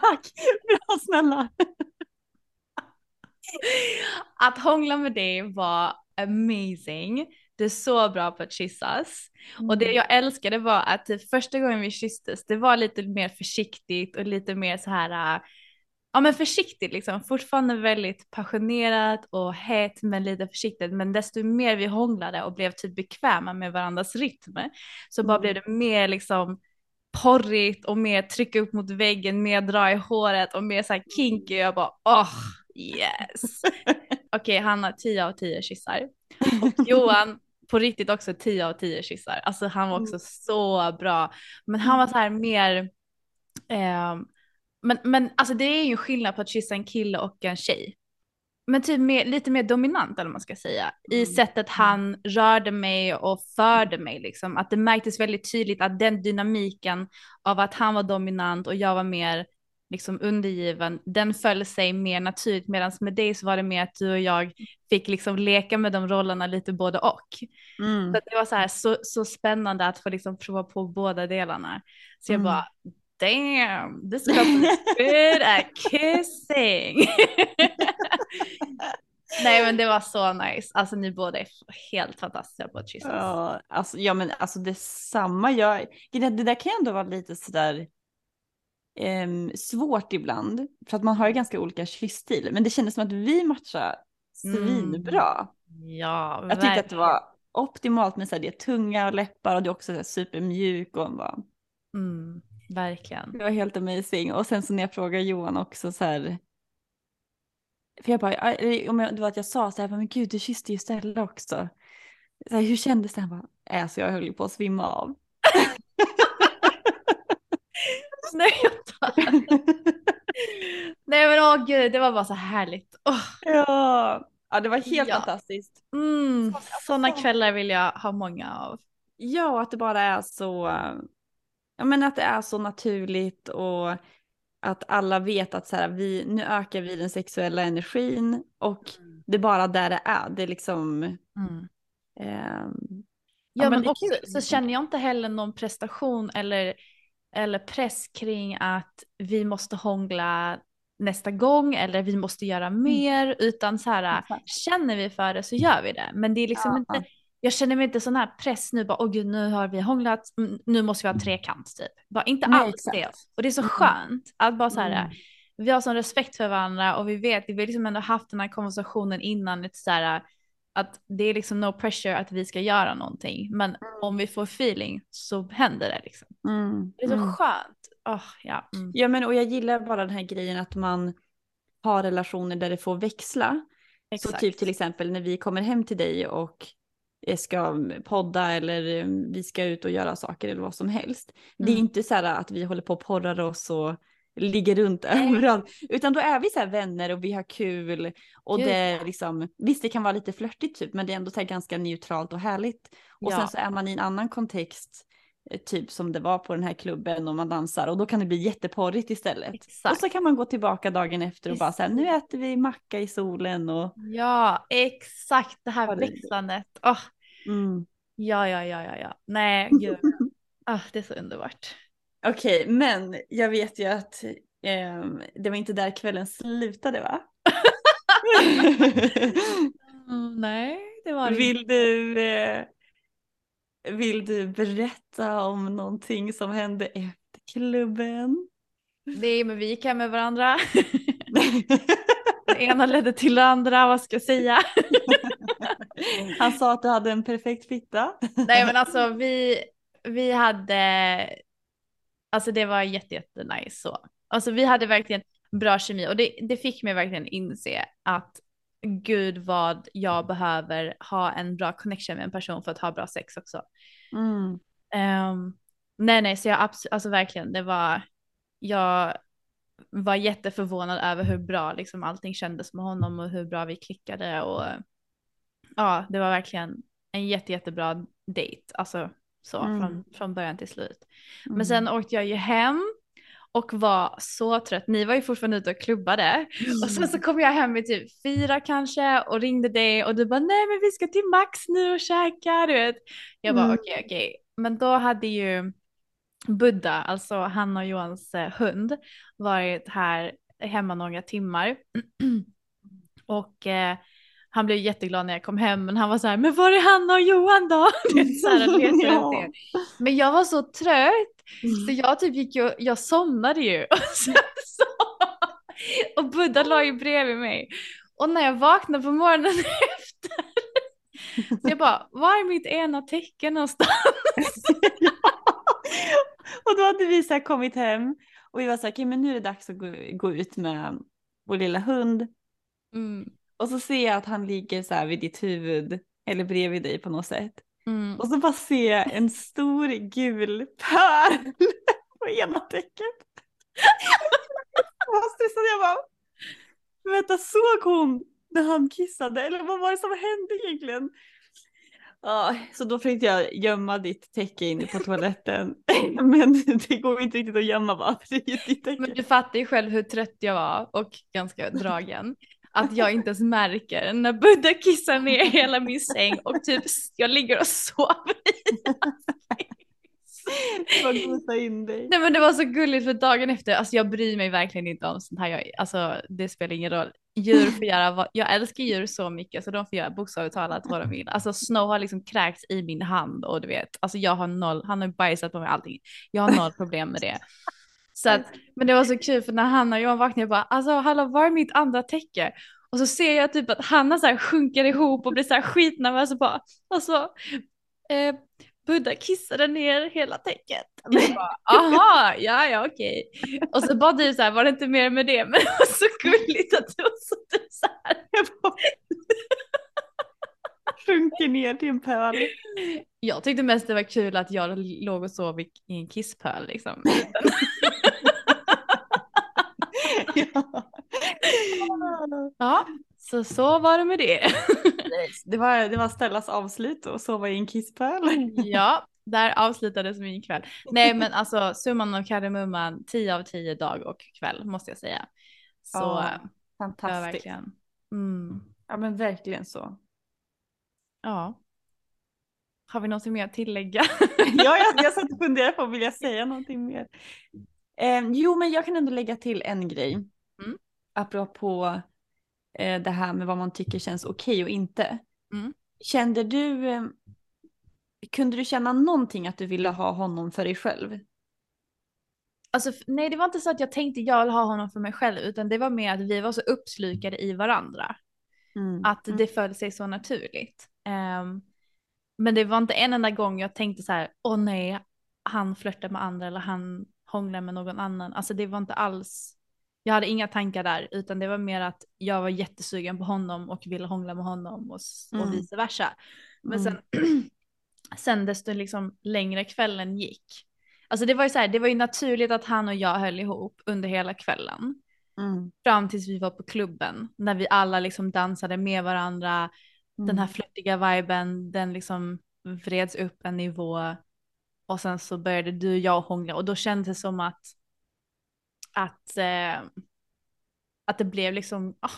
Tack, <laughs> bra snälla. Att hångla med dig var amazing. Du är så bra på att kyssas. Och det jag älskade var att typ första gången vi kysstes, det var lite mer försiktigt och lite mer så här, äh, ja men försiktigt liksom, fortfarande väldigt passionerat och hett men lite försiktigt. Men desto mer vi hånglade och blev typ bekväma med varandras rytm så bara Mm. blev det mer liksom porrigt och mer trycka upp mot väggen, mer dra i håret och mer så här kinky. Jag bara åh yes. <laughs> Okej, han har 10 av 10 kyssar. Och Johan på riktigt också 10 av 10 kyssar. Alltså han var också så bra. Men han var så här mer, ehm, men, men alltså det är ju skillnad på att kyssa en kille och en tjej. Men typ mer, lite mer dominant eller vad man ska säga. I sättet han rörde mig och förde mig liksom. Att det märktes väldigt tydligt att den dynamiken av att han var dominant och jag var mer liksom undergiven, den föll sig mer naturligt. Medan med dig så var det mer att du och jag fick liksom leka med de rollerna lite både och. Mm. Så det var så här så, så spännande att få liksom prova på båda delarna. Så jag Mm. bara damn, this couple is good at <laughs> kissing. <laughs> Nej men det var så nice. Alltså ni båda är helt fantastiska på kyssas. Ja, alltså, ja men alltså detsamma. Jag, det, det där kan ju ändå vara lite sådär ehm, svårt ibland. För att man har ju ganska olika kyssstil. Men det kändes som att vi matchade svinbra. Ja, Jag tyckte att det var optimalt med så här, det tunga och läppar och du är också så supermjuk och bara, Mm, verkligen. det var helt amazing. Och sen så när jag frågade Johan också så här, för jag bara, om jag, det var att jag sa så här, men gud du kysste ju Stella också. Så här, hur kändes det? Han bara, alltså jag höll på att svimma av. <laughs> Nej, jag. Nej men åh gud, det var bara så härligt. Åh, ja. ja, det var helt Ja. fantastiskt. mm, sådana så- kvällar vill jag ha många av. Ja, att det bara är så, ja men att det är så naturligt och att alla vet att så här, vi, nu ökar vi den sexuella energin och det är bara där det är. Det är liksom, Mm. ehm, Ja, men men också kul, så känner jag inte heller någon prestation eller, eller press kring att vi måste hångla nästa gång eller vi måste göra mer utan så här känner vi för det så gör vi det. Men det är liksom Ja. inte, jag känner mig inte sån här press nu bara åh gud nu har vi hånglat, mm, nu måste vi ha trekant typ. Bara inte Nej, alls exakt. det. Och det är så Mm. skönt att bara så här Mm. vi har sån respekt för varandra och vi vet, vi har liksom ändå haft den här konversationen innan, lite så här, att det är liksom no pressure att vi ska göra någonting, men om vi får feeling så händer det liksom. mm, Det är så mm. skönt. Åh, ja. Mm. Ja men och jag gillar bara den här grejen att man har relationer där det får växla. Så Exakt. typ till exempel när vi kommer hem till dig och ska podda eller eh, vi ska ut och göra saker eller vad som helst. Det är Mm. inte så här att vi håller på och porrar oss och ligger runt <laughs> överallt. Utan då är vi så här vänner och vi har kul. Och Gud, det liksom, visst det kan vara lite flörtigt typ men det är ändå så här ganska neutralt och härligt. Och Ja. sen så är man i en annan kontext. Eh, Typ som det var på den här klubben och man dansar och då kan det bli jätteporrigt istället. Exakt. Och så kan man gå tillbaka dagen efter och bara säga nu äter vi macka i solen och Ja, exakt det här växlandet. Åh, mm. ja, ja, ja, ja, ja. Nej, <laughs> gud. Ah, det är så underbart. Okej, men jag vet ju att ehm, det var inte där kvällen slutade va? <laughs> <laughs> Mm, nej, det var det vill, du, eh, vill du berätta om någonting som hände efter klubben? Nej, men vi gick hem med varandra. <laughs> Det ena ledde till det andra, vad ska jag säga? <laughs> Han sa att du hade en perfekt fitta. Nej men alltså vi, vi hade, alltså det var jätte, jätte nice så. Alltså vi hade verkligen bra kemi och det, det fick mig verkligen inse att gud vad jag behöver ha en bra connection med en person för att ha bra sex också. Mm. Ehm, nej nej så jag absolut, alltså verkligen det var, jag var jätteförvånad över hur bra liksom allting kändes med honom och hur bra vi klickade och ja det var verkligen en jätte, jättebra dejt, alltså så Mm. från, från början till slut. Mm. Men sen åkte jag ju hem och var så trött. Ni var ju fortfarande ute och klubbade. Och sen så kom jag hem vid typ fyra kanske och ringde dig och du bara nej men vi ska till Max nu och käka du vet. Jag bara Mm. okej okej. Men då hade ju Buddha, alltså Hanna och Johans eh, hund, varit här hemma några timmar. <clears throat> och eh, han blev jätteglad när jag kom hem men han var så här, men var är Hanna och Johan då? <laughs> Det är så här, <laughs> Ja. Men jag var så trött så jag typ gick ju, jag somnade ju. <laughs> Och, sen så, och Buddha la ju bredvid mig. Och när jag vaknade på morgonen <laughs> efter. Så jag bara, var är mitt ena tecken någonstans? <laughs> och då hade vi så kommit hem och vi var så här, okej men nu är det dags att gå, gå ut med vår lilla hund. Mm, Och så ser jag att han ligger så här vid ditt huvud eller bredvid dig på något sätt. Mm. Och så bara jag en stor gul pärl <laughs> på ena täcket. <laughs> Jag stressad, jag bara, "Men vänta såg hon när han kissade eller vad var det som hände egentligen? Ja, så då försökte jag gömma ditt täcke inne på toaletten. <laughs> Men det går inte riktigt att gömma va? För det är ju ditt täcke. Men du fattar ju själv hur trött jag var och ganska dragen. Att jag inte ens märker när Buddha kissar ner hela min säng och typ jag ligger och sover i Det var gosa in dig. Nej men det var så gulligt för dagen efter, alltså jag bryr mig verkligen inte om sånt här, jag, alltså det spelar ingen roll. Djur får göra vad, jag älskar djur så mycket så de får göra bokstavligt talat vad de vill. Alltså Snow har liksom kräkts i min hand och du vet, alltså jag har noll, han har bajsat på mig allting. Jag har noll problem med det. Så att, men det var så kul för när Hanna och Johan vaknade jag bara, alltså hallå var är mitt andra täcke? Och så ser jag typ att Hanna så här sjunker ihop och blir så här skitnervös och bara, alltså eh, Buddha kissade ner hela täcket. Och jag bara, Aha, ja ja okej. Och så bara du så här, var det inte mer med det? Men det var så gulligt att du var så, typ så här. Jag sjunker ner till en pöl. Jag tyckte mest det var kul att jag låg och sov i en kisspöl liksom. Ja. <laughs> Ja, så så var det med det. <laughs> Det var, det var Stellas avslut och sova i en kisspöl. Ja, där avslutades min kväll. Nej men alltså summan av kardemumman 10 av 10 dag och kväll måste jag säga. Så Ja, ja, Fantastiskt. verkligen. Mm, Ja men verkligen så. ja. Har vi något mer att tillägga? <laughs> Ja, jag, jag satt och funderade på, vill jag säga någonting mer? Eh, jo, men jag kan ändå lägga till en grej. Mm. Apropå eh, det här med vad man tycker känns okej och inte. Mm. Kände du, eh, kunde du känna någonting att du ville ha honom för dig själv? Alltså, nej, det var inte så att jag tänkte jag vill ha honom för mig själv, utan det var mer att vi var så uppslukade i varandra. Mm. Att det föll sig så naturligt. Ehm, men det var inte en enda gång jag tänkte så här, åh nej, han flörtar med andra eller han hånglar med någon annan. Alltså det var inte alls, jag hade inga tankar där, utan det var mer att jag var jättesugen på honom och ville hångla med honom och, Mm. vice versa. Men sen, <clears throat> sen desto liksom längre kvällen gick, alltså det var ju så här, det var ju naturligt att han och jag höll ihop under hela kvällen Mm. fram tills vi var på klubben när vi alla liksom dansade med varandra. Den här flörtiga viben, den liksom vreds upp en nivå och sen så började du och jag hångla och då kändes det som att att, eh, att det blev liksom ah,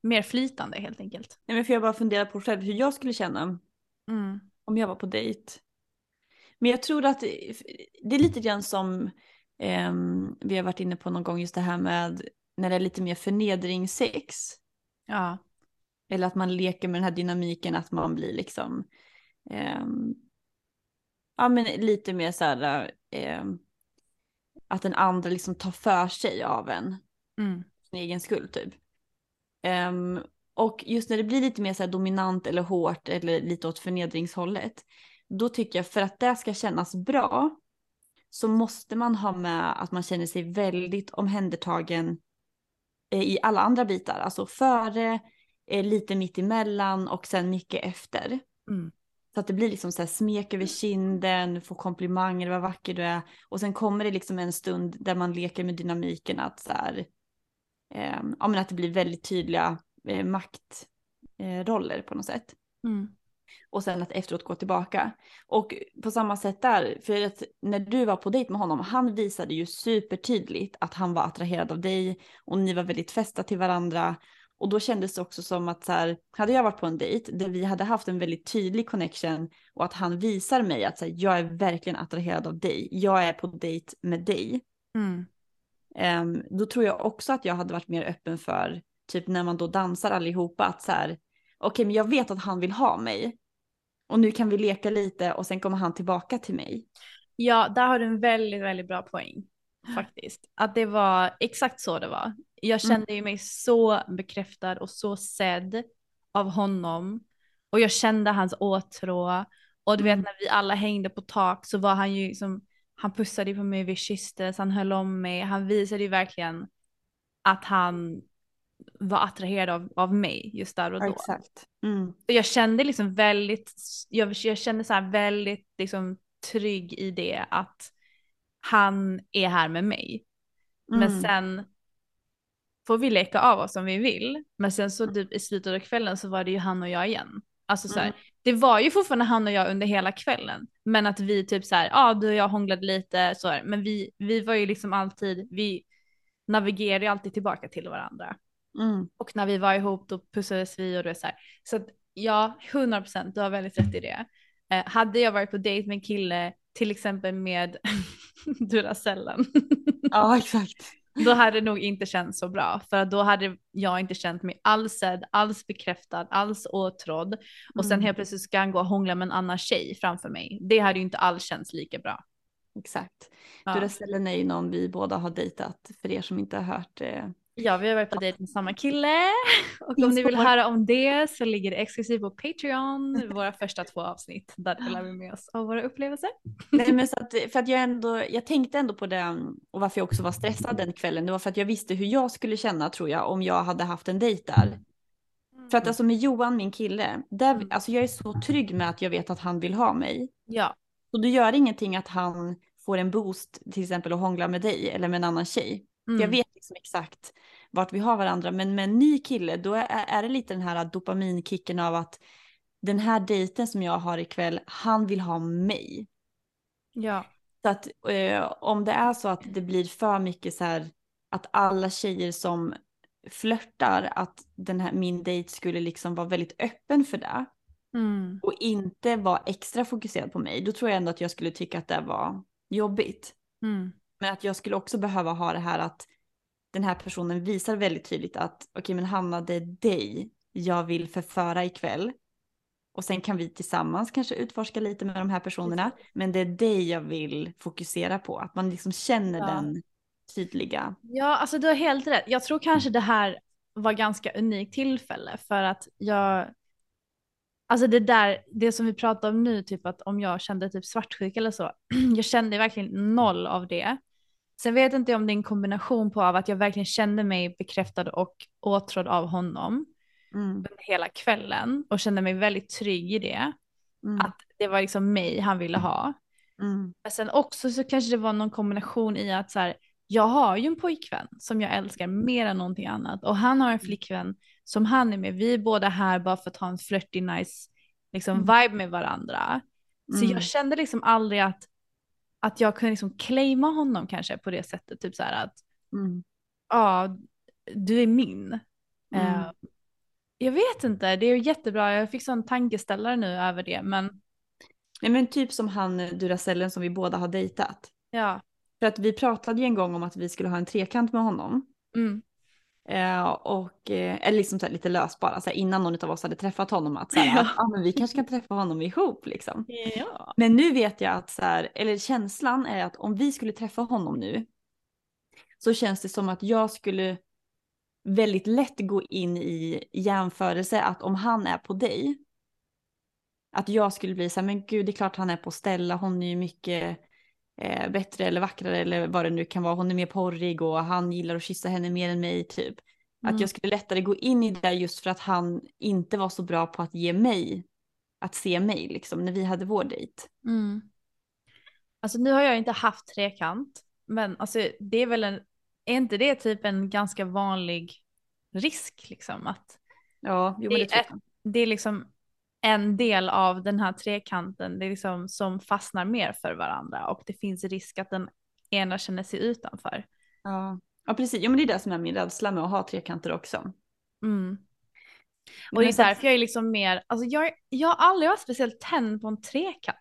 mer flytande helt enkelt. Nej, men för jag bara funderar på själv hur jag skulle känna Mm. om jag var på dejt. Men jag tror att det, är lite grann som ehm, vi har varit inne på någon gång just det här med när det är lite mer förnedringssex. Ja. Eller att man leker med den här dynamiken att man blir liksom ehm, ja men lite mer så här ehm, att den andra liksom tar för sig av en Mm. sin egen skull typ. Ehm, och just när det blir lite mer så här dominant eller hårt eller lite åt förnedringshållet, då tycker jag för att det ska kännas bra så måste man ha med att man känner sig väldigt omhändertagen eh, i alla andra bitar, alltså före, eh, lite mitt emellan och sen mycket efter. Mm. Så att det blir liksom så här smek över kinden, får komplimanger, vad vacker du är. Och sen kommer det liksom en stund där man leker med dynamiken att så här, eh, ja men att det blir väldigt tydliga eh, maktroller eh, på något sätt. Mm. Och sen att efteråt gå tillbaka. Och på samma sätt där, för att när du var på dejt med honom, han visade ju supertydligt att han var attraherad av dig och ni var väldigt fästa till varandra. Och då kändes det också som att så här, hade jag varit på en dejt där vi hade haft en väldigt tydlig connection och att han visar mig att så här, jag är verkligen attraherad av dig, jag är på dejt med dig. Mm. Um, då tror jag också att jag hade varit mer öppen för, typ när man då dansar allihopa, att så här, okej okay, men jag vet att han vill ha mig. Och nu kan vi leka lite och sen kommer han tillbaka till mig. Ja, där har du en väldigt, väldigt bra poäng faktiskt. Att det var exakt så det var. Jag Mm. kände ju mig så bekräftad och så sedd av honom. Och jag kände hans åtrå. Och du vet Mm. när vi alla hängde på tak så var han ju liksom, han pussade på mig, vi kysstes, han höll om mig. Han visade ju verkligen att han var attraherad av, av mig just där och då. Exakt. Mm. Och jag kände liksom väldigt, jag, jag kände så väldigt liksom trygg i det att han är här med mig. Men Mm. sen får vi leka av oss om vi vill. Men sen så typ i slutet av kvällen så var det ju han och jag igen. Alltså så här, Mm. det var ju fortfarande han och jag under hela kvällen. Men att vi typ så här, ja ah, du och jag hånglade lite så här. Men vi, vi var ju liksom alltid, vi navigerade ju alltid tillbaka till varandra. Mm. Och när vi var ihop då pussades vi och det så här. Så att, ja, 100 procent, du har väldigt rätt i det. Eh, hade jag varit på dejt med en kille, till exempel med <laughs> Duracellen, Ja, exakt. Då hade det nog inte känts så bra. För då hade jag inte känt mig alls sedd, alls bekräftad, alls åtrådd. Och sen Mm. helt plötsligt ska han gå och hångla med en annan tjej framför mig. Det hade ju inte alls känts lika bra. Exakt. Ja. Duracellen är ju någon vi båda har dejtat, för er som inte har hört eh, Ja, vi har varit på dejt med samma kille. <laughs> Och om ni vill höra om det så ligger det exklusivt på Patreon, våra <laughs> första två avsnitt. Där delar vi med oss av våra upplevelser. Nej, men så att, för att jag, ändå, jag tänkte ändå på det och varför jag också var stressad den kvällen. Det var för att jag visste hur jag skulle känna tror jag om jag hade haft en dejt där. För att alltså med Johan, min kille, där, Mm. alltså jag är så trygg med att jag vet att han vill ha mig. Ja, Och det gör ingenting att han får en boost till exempel och hångla med dig eller med en annan tjej. Mm. jag vet liksom exakt vart vi har varandra. Men med en ny kille då är, är det lite den här dopaminkicken av att den här dejten som jag har ikväll, han vill ha mig. ja, Så att eh, om det är så att det blir för mycket så här att alla tjejer som flörtar att den här min dejt skulle liksom vara väldigt öppen för det mm. och inte vara extra fokuserad på mig, då tror jag ändå att jag skulle tycka att det var jobbigt. Mm. Men att jag skulle också behöva ha det här att den här personen visar väldigt tydligt att okej men Hanna det är dig jag vill förföra ikväll. Och sen kan vi tillsammans kanske utforska lite med de här personerna. Men det är dig jag vill fokusera på. Att man liksom känner Ja. den tydliga. ja, alltså du har helt rätt. Jag tror kanske det här var ganska unikt tillfälle för att jag, alltså det där, det som vi pratar om nu, typ att om jag kände typ svartsjuka eller så, <clears throat> jag kände verkligen noll av det. Sen vet inte jag om det är en kombination på av att jag verkligen kände mig bekräftad och åtrådd av honom Mm, under hela kvällen och kände mig väldigt trygg i det. mm, Att det var liksom mig han ville ha. mm, Men sen också så kanske det var någon kombination i att så här, jag har ju en pojkvän som jag älskar mer än någonting annat och han har en flickvän som han är med. Vi är båda här bara för att ha en flirty nice liksom, vibe med varandra. Så Mm. jag kände liksom aldrig att, att jag kunde liksom claima honom kanske på det sättet. Typ så här att mm, ja, du är min. Mm. Eh, jag vet inte, det är jättebra. Jag fick sån tankeställare nu över det, men Nej men typ som han Duracellen som vi båda har dejtat. ja. För att vi pratade ju en gång om att vi skulle ha en trekant med honom. Mm. Eh, och, eh, eller liksom så här lite löst bara, så innan någon av oss hade träffat honom. Att, så här, <laughs> Ja. att ah, men vi kanske kan träffa honom ihop liksom. Ja. Men nu vet jag att så här, eller känslan är att om vi skulle träffa honom nu. Så känns det som att jag skulle väldigt lätt gå in i jämförelse att om han är på dig. Att jag skulle bli så här, men gud det är klart han är på Stella, hon är ju mycket eh, bättre eller vackrare eller vad det nu kan vara. Hon är mer porrig och han gillar att kyssa henne mer än mig typ. Att Mm. jag skulle lättare gå in i det just för att han inte var så bra på att ge mig, att se mig liksom när vi hade vår dejt. Mm. Alltså nu har jag inte haft trekant, men alltså det är väl en, är inte det typ en ganska vanlig risk liksom att Ja, jo, Det det är- det är liksom en del av den här trekanten det är liksom, som fastnar mer för varandra och det finns risk att den ena känner sig utanför. Ja, ja precis. Jo men det är det som är min rädsla med att ha trekanter också. Mm. Och det är därför jag är liksom mer, alltså jag, jag har aldrig varit speciellt tänd på en trekant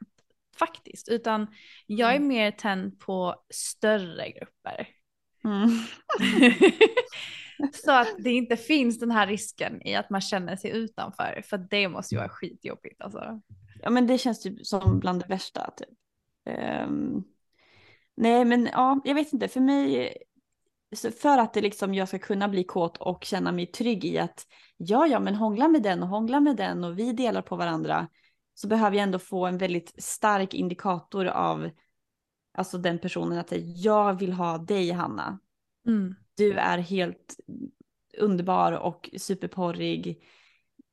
faktiskt, utan jag är Mm. mer tänd på större grupper. Mm. <laughs> <laughs> Så att det inte finns den här risken i att man känner sig utanför, för det måste ju vara skitjobbigt alltså. Ja men det känns typ som bland det värsta typ. Ehm, nej men ja, jag vet inte, för mig, för att det liksom jag ska kunna bli kåt och känna mig trygg i att ja ja men hångla med den och hångla med den och vi delar på varandra så behöver jag ändå få en väldigt stark indikator av alltså den personen att jag vill ha dig Hanna. Mm. Du är helt underbar och superporrig.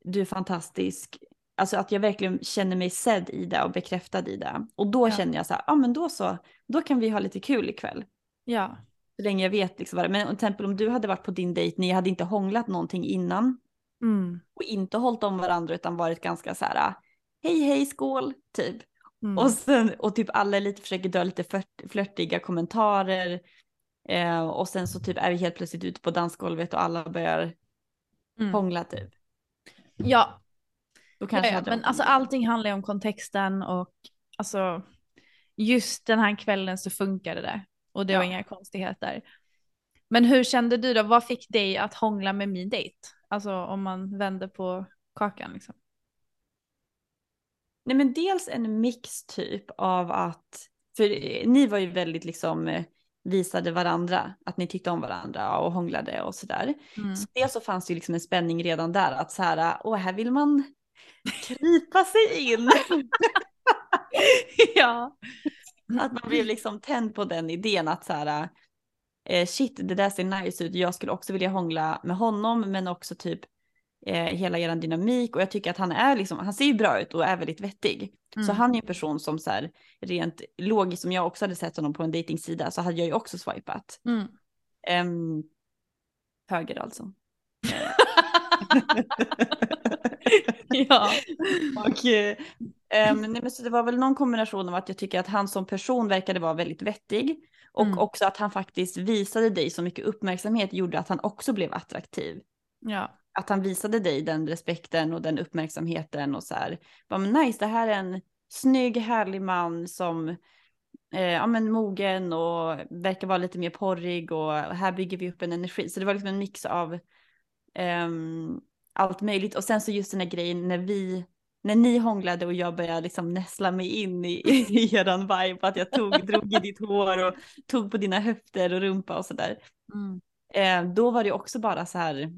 Du är fantastisk. Alltså att jag verkligen känner mig sedd i det och bekräftad i det. Och då Ja. känner jag så här, ja ah, men då så, då kan vi ha lite kul ikväll. Ja. Så länge jag vet liksom vad det är. Men till exempel om du hade varit på din dejt, ni hade inte hånglat någonting innan Mm. och inte hållit om varandra utan varit ganska så här, hej hej skål, typ. Mm. Och, sen, och typ alla lite försöker dra lite flört, flörtiga kommentarer. Eh, och sen så typ är vi helt plötsligt ute på dansgolvet och alla börjar Mm. hångla typ. Ja, Då kanske ja, men alltså allting handlar ju om kontexten och alltså just den här kvällen så funkade det och det var Ja. inga konstigheter. Men hur kände du då? Vad fick dig att hångla med min dejt? Alltså om man vänder på kakan liksom. Nej men dels en mix typ av att, för ni var ju väldigt liksom eh, visade varandra att ni tyckte om varandra och hånglade och sådär. Mm. Så dels så fanns det ju liksom en spänning redan där att så här, åh här vill man krypa sig in. <laughs> ja. Att man blev liksom tänd på den idén att så här, eh, shit det där ser nice ut, jag skulle också vilja hångla med honom men också typ eh, hela er dynamik och jag tycker att han är liksom, han ser ju bra ut och är väldigt vettig. Så Mm. han är en person som så här, rent logiskt, som jag också hade sett honom på en dejtingsida så hade jag ju också swipat. Mm. Ehm, höger alltså. <laughs> ja. och, eh, ehm, nej, men så det var väl någon kombination av att jag tycker att han som person verkade vara väldigt vettig och Mm. också att han faktiskt visade dig så mycket uppmärksamhet gjorde att han också blev attraktiv. Ja. Att han visade dig den respekten och den uppmärksamheten och så här. Bara, men nice, det här är en snygg, härlig man som eh, ja, men mogen och verkar vara lite mer porrig och här bygger vi upp en energi. Så det var liksom en mix av ehm, allt möjligt. Och sen så just den här grejen när vi, när ni hånglade och jag började liksom näsla mig in i, <laughs> i eran vibe, att jag tog, drog i ditt hår och tog på dina höfter och rumpa och sådär. Mm. Eh, då var det också bara så här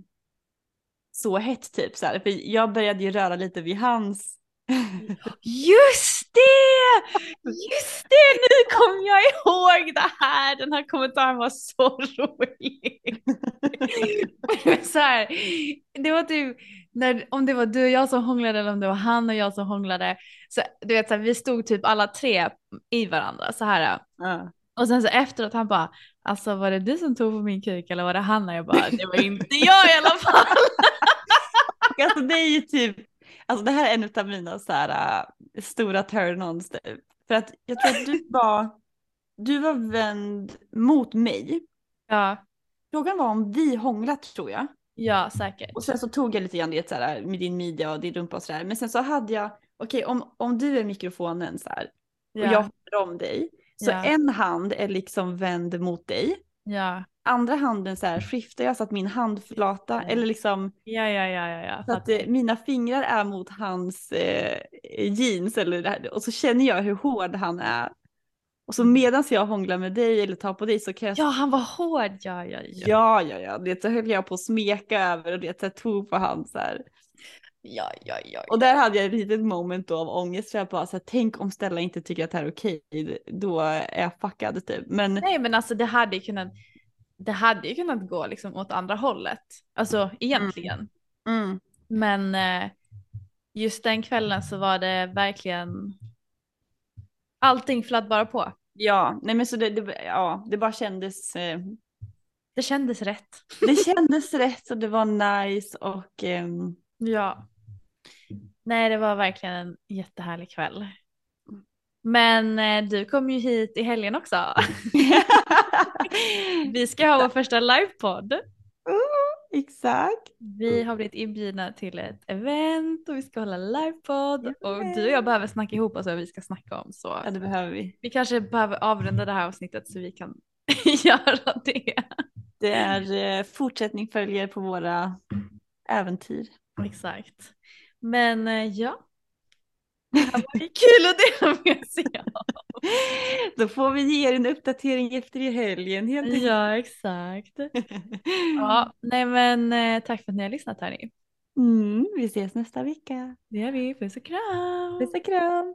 så hett typ så här. För jag började ju röra lite vid hans. Just det! Just det! Nu kom jag ihåg det här! Den här kommentaren var så rolig. <laughs> Så här, det var typ, när, om det var du och jag som hånglade eller om det var han och jag som hånglade. Så, du vet, så här, vi stod typ alla tre i varandra så här. Ja. Och sen så efteråt han bara, alltså var det du som tog på min kuk eller var det han? Och jag bara, det var inte jag i alla fall. <laughs> Alltså det är ju typ, alltså det här är en av mina så här äh, stora turn-ons. typ. För att jag tror att du var, du var vänd mot mig. Ja, Frågan var om vi hånglat tror jag. ja säkert. Och sen så tog jag lite grann det så här med din midja och din rumpa och sådär. Men sen så hade jag, okej om, om du är mikrofonen så här och jag håller om dig. Så Ja. en hand är liksom vänd mot dig. Ja, Andra handen så här skiftar jag så att min handflata eller liksom ja, ja, ja, ja. ja. så att eh, mina fingrar är mot hans eh, jeans eller det här, och så känner jag hur hård han är. Och så medan jag hånglar med dig eller tar på dig så kan jag Ja, han var hård. Ja, ja, ja. Ja, ja, ja. Det så höll jag på att smeka över och det tog på han så här. Ja, ja, ja. Och där hade jag ett litet moment då av ångest för jag bara så här, tänk om Stella inte tycker att det här är okej, då är jag fuckad typ. Men Nej, men alltså det hade ju kunnat, det hade ju kunnat gå liksom åt andra hållet. Alltså egentligen. mm, Men eh, just den kvällen så var det verkligen allting flöt bara på. ja, nej men så det, det, ja, det bara kändes, eh, Det kändes rätt. det kändes rätt och det var nice och ehm, Ja. Nej, det var verkligen en jättehärlig kväll. Men eh, du kom ju hit i helgen också. <laughs> Vi ska ha vår första livepodd. Uh, exakt. Vi har blivit inbjudna till ett event och vi ska hålla livepodd och du och jag behöver snacka ihop oss vad vi ska snacka om. Så Ja, det behöver vi. vi kanske behöver avrunda det här avsnittet så vi kan <laughs> göra det. Det är eh, fortsättning följer på våra äventyr. Exakt. Men eh, ja. <laughs> Det här var kul att dela med sig av. <laughs> Då får vi ge er en uppdatering efter i helgen helt. Ja, exakt. <laughs> Ja, nej men eh, tack för att ni har lyssnat hörni. Mm, vi ses nästa vecka. Det gör vi. Puss och kram. Puss och kram.